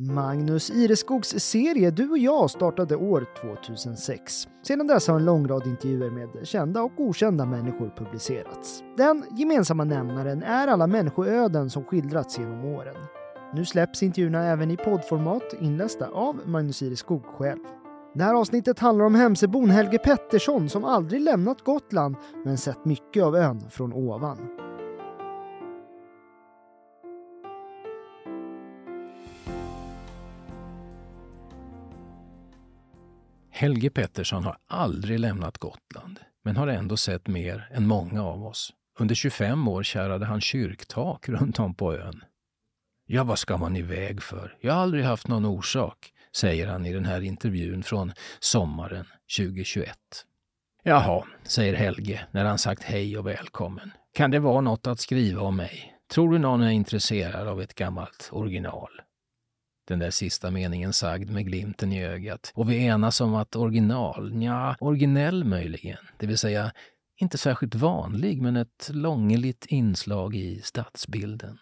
Magnus Ireskogs serie Du och jag startade år 2006. Sedan dess har en lång rad intervjuer med kända och okända människor publicerats. Den gemensamma nämnaren är alla människoöden som skildrats genom åren. Nu släpps intervjuerna även i poddformat inlästa av Magnus Ireskog själv. Det här avsnittet handlar om Hemsöbon Helge Pettersson som aldrig lämnat Gotland men sett mycket av ön från ovan. Helge Pettersson har aldrig lämnat Gotland, men har ändå sett mer än många av oss. Under 25 år kärade han kyrktak runt om på ön. Ja, vad ska man iväg för? Jag har aldrig haft någon orsak, säger han i den här intervjun från sommaren 2021. Jaha, säger Helge när han sagt hej och välkommen. Kan det vara något att skriva om mig? Tror du någon är intresserad av ett gammalt original? Den där sista meningen sagd med glimten i ögat. Och vi enas om att original, ja, originell möjligen. Det vill säga, inte särskilt vanlig, men ett långeligt inslag i stadsbilden.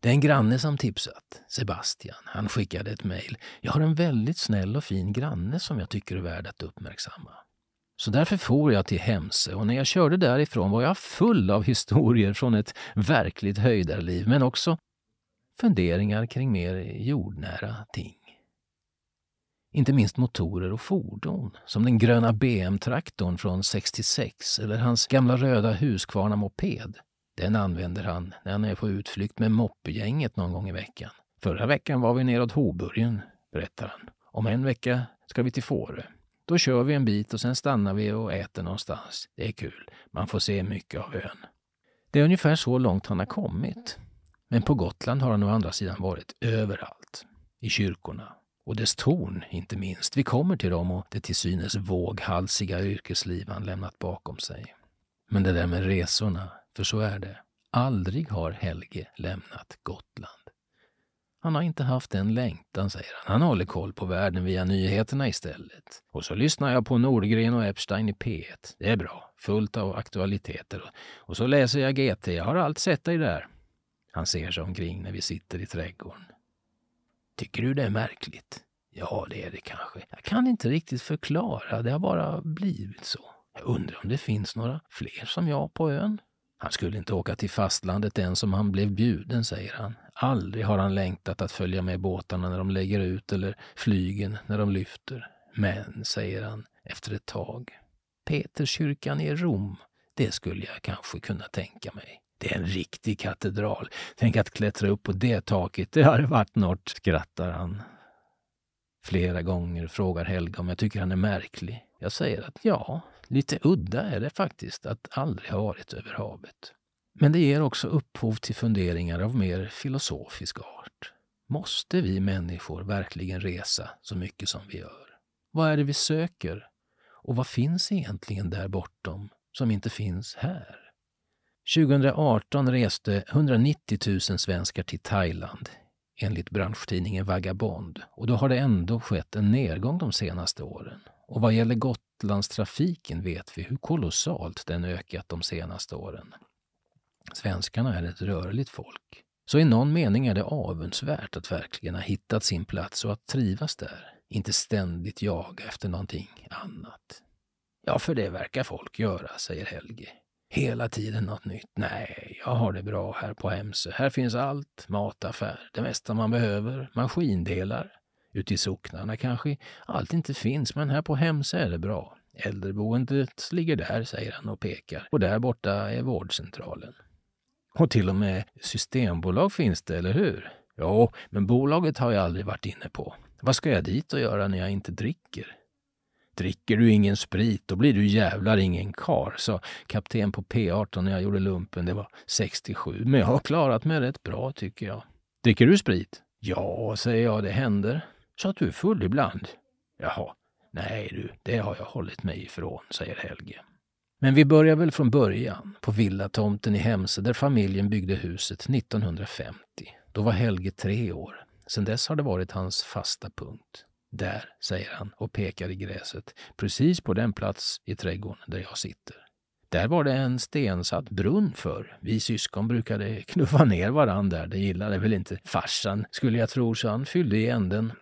Det är en granne som tipsat, Sebastian. Han skickade ett mejl. Jag har en väldigt snäll och fin granne som jag tycker är värd att uppmärksamma. Så därför for jag till Hemse och när jag körde därifrån var jag full av historier från ett verkligt höjdarliv, men också funderingar kring mer jordnära ting. Inte minst motorer och fordon, som den gröna BM-traktorn från 66 eller hans gamla röda Husqvarna-moped. Den använder han när han är på utflykt med moppegänget någon gång i veckan. Förra veckan var vi neråt Hoburgen, berättar han. Om en vecka ska vi till Fårö. Då kör vi en bit och sen stannar vi och äter någonstans. Det är kul. Man får se mycket av ön. Det är ungefär så långt han har kommit. Men på Gotland har han å andra sidan varit överallt. I kyrkorna. Och dess torn, inte minst. Vi kommer till dem och det till synes våghalsiga yrkesliv han lämnat bakom sig. Men det där med resorna, för så är det. Aldrig har Helge lämnat Gotland. Han har inte haft den längtan, säger han. Han håller koll på världen via nyheterna istället. Och så lyssnar jag på Nordgren och Epstein i P1. Det är bra, fullt av aktualiteter. Och så läser jag GT. Jag har allt sett dig där. Han ser sig omkring när vi sitter i trädgården. Tycker du det är märkligt? Ja, det är det kanske. Jag kan inte riktigt förklara. Det har bara blivit så. Jag undrar om det finns några fler som jag på ön? Han skulle inte åka till fastlandet ens om han blev bjuden, säger han. Aldrig har han längtat att följa med båtarna när de lägger ut eller flygen när de lyfter. Men, säger han efter ett tag, Peterskyrkan i Rom, det skulle jag kanske kunna tänka mig. Det är en riktig katedral. Tänk att klättra upp på det taket, det hade varit något, skrattar han. Flera gånger frågar Helga om jag tycker han är märklig. Jag säger att ja, lite udda är det faktiskt att aldrig ha varit över havet. Men det ger också upphov till funderingar av mer filosofisk art. Måste vi människor verkligen resa så mycket som vi gör? Vad är det vi söker? Och vad finns egentligen där bortom som inte finns här? 2018 reste 190 000 svenskar till Thailand enligt branschtidningen Vagabond. Och då har det ändå skett en nedgång de senaste åren. Och vad gäller Gotlandstrafiken vet vi hur kolossalt den ökat de senaste åren. Svenskarna är ett rörligt folk. Så i någon mening är det avundsvärt att verkligen ha hittat sin plats och att trivas där. Inte ständigt jaga efter någonting annat. Ja, för det verkar folk göra, säger Helge. Hela tiden något nytt. Nej, jag har det bra här på Hemsö. Här finns allt. Mataffär, det mesta man behöver, maskindelar. Ute i socknarna kanske allt inte finns, men här på Hemsö är det bra. Äldreboendet ligger där, säger han och pekar. Och där borta är vårdcentralen. Och till och med systembolag finns det, eller hur? Jo, men bolaget har jag aldrig varit inne på. Vad ska jag dit och göra när jag inte dricker? Dricker du ingen sprit, då blir du jävlar ingen kar, sa kapten på P18 när jag gjorde lumpen. Det var 67, men jag har klarat mig rätt bra tycker jag. Dricker du sprit? Ja, säger jag, det händer. Så att du är full ibland? Jaha, nej du, det har jag hållit mig ifrån, säger Helge. Men vi börjar väl från början, på villatomten i Hemse där familjen byggde huset 1950. Då var Helge tre år. Sedan dess har det varit hans fasta punkt. Där, säger han och pekar i gräset, precis på den plats i trädgården där jag sitter. Där var det en stensatt brunn för. Vi syskon brukade knuffa ner varandra där. Det gillade väl inte farsan, skulle jag tro, så han fyllde igen den.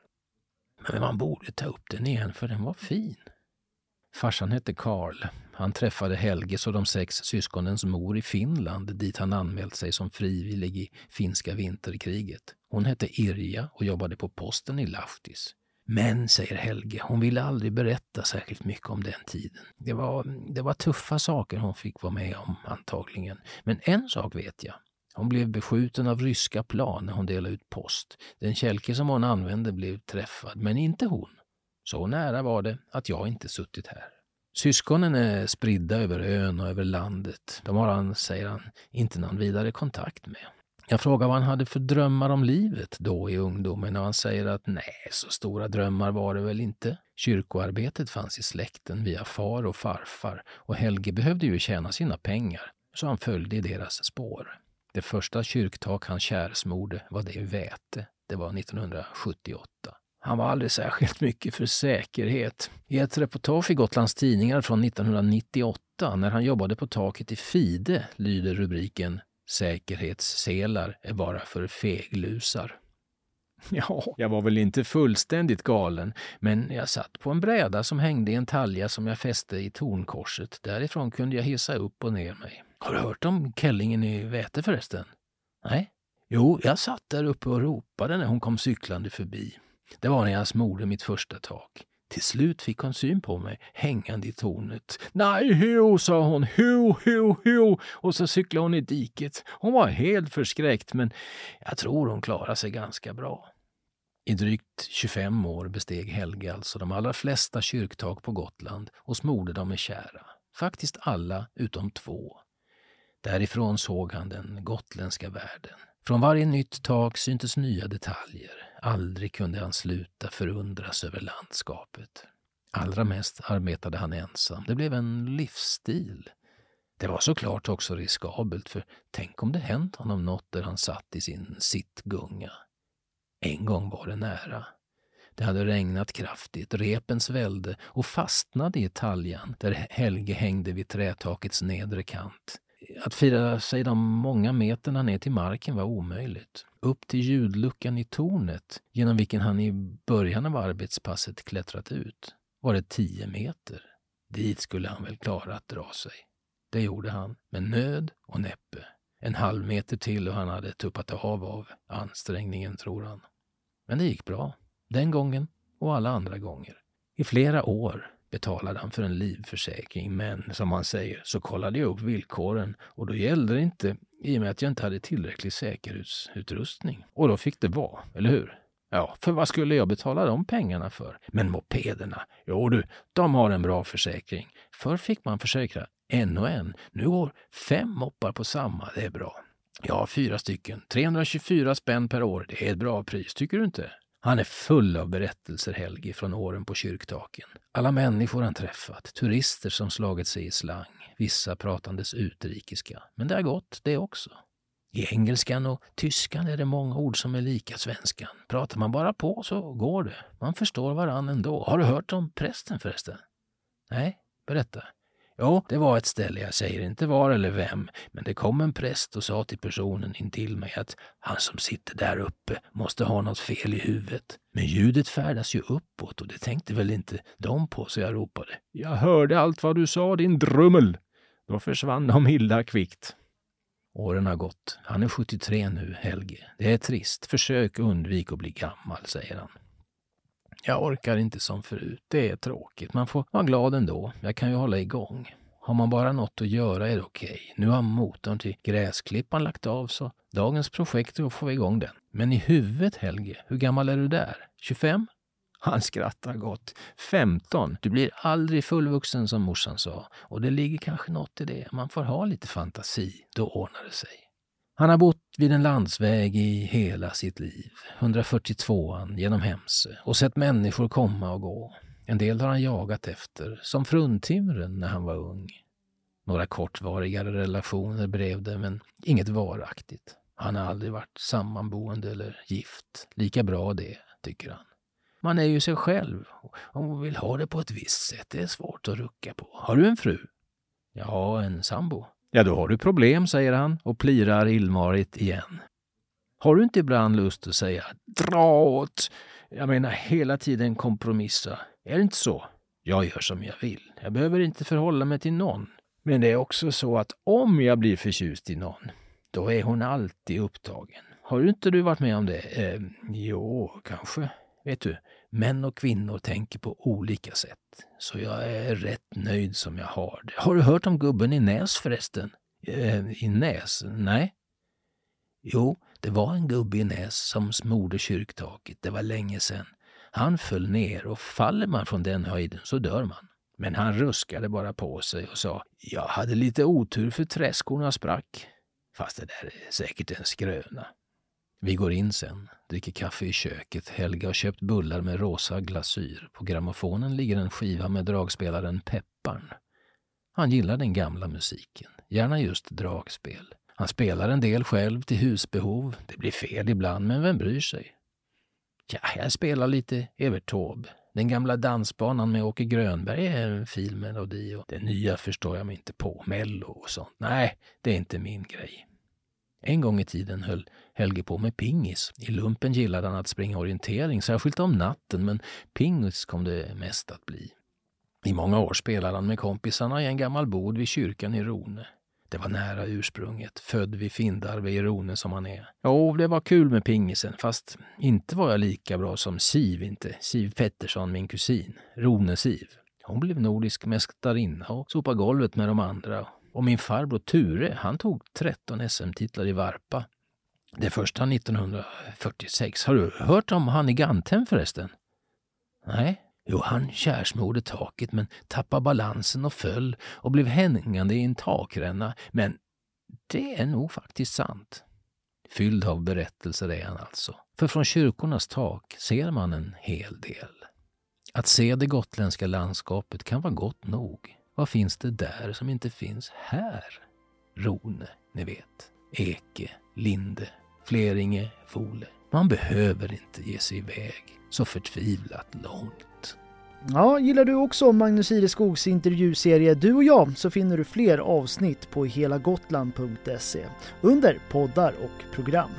Men man borde ta upp den igen, för den var fin. Farsan hette Karl. Han träffade Helges och de sex syskonens mor i Finland dit han anmält sig som frivillig i finska vinterkriget. Hon hette Irja och jobbade på posten i Lahtis. Men, säger Helge, hon ville aldrig berätta särskilt mycket om den tiden. Det var, det var tuffa saker hon fick vara med om, antagligen. Men en sak vet jag. Hon blev beskjuten av ryska plan när hon delade ut post. Den kälke som hon använde blev träffad, men inte hon. Så nära var det att jag inte suttit här. Syskonen är spridda över ön och över landet. De har han, säger han, inte någon vidare kontakt med. Jag frågar vad han hade för drömmar om livet då i ungdomen och han säger att nej, så stora drömmar var det väl inte. Kyrkoarbetet fanns i släkten via far och farfar och Helge behövde ju tjäna sina pengar, så han följde i deras spår. Det första kyrktak han kärsmorde var det i Väte. Det var 1978. Han var aldrig särskilt mycket för säkerhet. I ett reportage i Gotlands Tidningar från 1998 när han jobbade på taket i Fide lyder rubriken Säkerhetsselar är bara för feglusar. Ja, jag var väl inte fullständigt galen, men jag satt på en bräda som hängde i en talja som jag fäste i tornkorset. Därifrån kunde jag hissa upp och ner mig. Har du hört om Kellingen i Väte förresten? Nej? Jo, jag satt där uppe och ropade när hon kom cyklande förbi. Det var när jag smorde mitt första tak. Till slut fick hon syn på mig hängande i tornet. Nej, ho, sa hon. Ho, ho, ho. Och så cyklade hon i diket. Hon var helt förskräckt, men jag tror hon klarade sig ganska bra. I drygt 25 år besteg Helge alltså de allra flesta kyrktak på Gotland och smorde dem med kära. Faktiskt alla utom två. Därifrån såg han den gotländska världen. Från varje nytt tak syntes nya detaljer. Aldrig kunde han sluta förundras över landskapet. Allra mest arbetade han ensam. Det blev en livsstil. Det var såklart också riskabelt, för tänk om det hänt honom något där han satt i sin sittgunga. En gång var det nära. Det hade regnat kraftigt, repen svällde och fastnade i taljan där Helge hängde vid trätakets nedre kant. Att fira sig de många meterna ner till marken var omöjligt. Upp till ljudluckan i tornet, genom vilken han i början av arbetspasset klättrat ut, var det tio meter. Dit skulle han väl klara att dra sig. Det gjorde han, med nöd och näppe. En halv meter till och han hade tuppat av av ansträngningen, tror han. Men det gick bra. Den gången och alla andra gånger. I flera år betalade han för en livförsäkring, men som han säger så kollade jag upp villkoren och då gällde det inte i och med att jag inte hade tillräcklig säkerhetsutrustning. Och då fick det vara, eller hur? Ja, för vad skulle jag betala de pengarna för? Men mopederna, jo du, de har en bra försäkring. Förr fick man försäkra en och en. Nu går fem moppar på samma, det är bra. Jag har fyra stycken, 324 spänn per år. Det är ett bra pris, tycker du inte? Han är full av berättelser, Helge, från åren på kyrktaken. Alla människor han träffat, turister som slagit sig i slang, vissa pratandes utrikiska. Men det har gått det också. I engelskan och tyskan är det många ord som är lika svenskan. Pratar man bara på så går det. Man förstår varann ändå. Har du hört om prästen förresten? Nej, berätta. Jo, det var ett ställe, jag säger inte var eller vem, men det kom en präst och sa till personen intill mig att han som sitter där uppe måste ha något fel i huvudet. Men ljudet färdas ju uppåt och det tänkte väl inte de på, så jag ropade. Jag hörde allt vad du sa, din drummel! Då försvann de illa kvickt. Åren har gått. Han är 73 nu, Helge. Det är trist. Försök undvik att bli gammal, säger han. Jag orkar inte som förut. Det är tråkigt. Man får vara glad ändå. Jag kan ju hålla igång. Har man bara något att göra är det okej. Okay. Nu har motorn till gräsklippan lagt av så dagens projekt är att få igång den. Men i huvudet Helge, hur gammal är du där? 25? Han skrattar gott. 15. Du blir aldrig fullvuxen som morsan sa. Och det ligger kanske något i det. Man får ha lite fantasi. Då ordnar det sig. Han har bott vid en landsväg i hela sitt liv, 142an genom Hemse, och sett människor komma och gå. En del har han jagat efter, som fruntimren när han var ung. Några kortvarigare relationer blev det, men inget varaktigt. Han har aldrig varit sammanboende eller gift. Lika bra det, tycker han. Man är ju sig själv. Om man vill ha det på ett visst sätt, det är svårt att rucka på. Har du en fru? Ja, en sambo. Ja, då har du problem, säger han och plirar illmarigt igen. Har du inte ibland lust att säga dra åt? Jag menar hela tiden kompromissa. Är det inte så? Jag gör som jag vill. Jag behöver inte förhålla mig till någon. Men det är också så att om jag blir förtjust i någon, då är hon alltid upptagen. Har inte du varit med om det? Eh, jo, kanske. Vet du, män och kvinnor tänker på olika sätt. Så jag är rätt nöjd som jag har det. Har du hört om gubben i Näs förresten? Eh, I Näs? Nej. Jo, det var en gubbe i Näs som smorde kyrktaket. Det var länge sedan. Han föll ner och faller man från den höjden så dör man. Men han ruskade bara på sig och sa jag hade lite otur för träskorna sprack. Fast det där är säkert en skröna. Vi går in sen, dricker kaffe i köket. Helga har köpt bullar med rosa glasyr. På grammofonen ligger en skiva med dragspelaren Pepparn. Han gillar den gamla musiken, gärna just dragspel. Han spelar en del själv till husbehov. Det blir fel ibland, men vem bryr sig? Ja, jag spelar lite Evert Taube. Den gamla dansbanan med Åke Grönberg är en fin melodi och det nya förstår jag mig inte på. Mello och sånt. Nej, det är inte min grej. En gång i tiden höll Helge på med pingis. I lumpen gillade han att springa orientering, särskilt om natten, men pingis kom det mest att bli. I många år spelade han med kompisarna i en gammal bod vid kyrkan i Rone. Det var nära ursprunget, född vid Findarve i Rone som han är. Jo, det var kul med pingisen, fast inte var jag lika bra som Siv inte. Siv Pettersson, min kusin. Rone-Siv. Hon blev nordisk mästarinna och sopade golvet med de andra. Och min farbror Ture, han tog 13 SM-titlar i varpa. Det första 1946. Har du hört om han i Ganthem förresten? Nej, Jo, han kärsmorde taket men tappade balansen och föll och blev hängande i en takränna. Men det är nog faktiskt sant. Fylld av berättelser är han alltså. För från kyrkornas tak ser man en hel del. Att se det gotländska landskapet kan vara gott nog. Vad finns det där som inte finns här? Rone, ni vet. Eke, Linde, Fleringe, Fole. Man behöver inte ge sig iväg så förtvivlat långt. Ja, gillar du också Magnus Ireskogs intervjuserie Du och jag så finner du fler avsnitt på helagotland.se under poddar och program.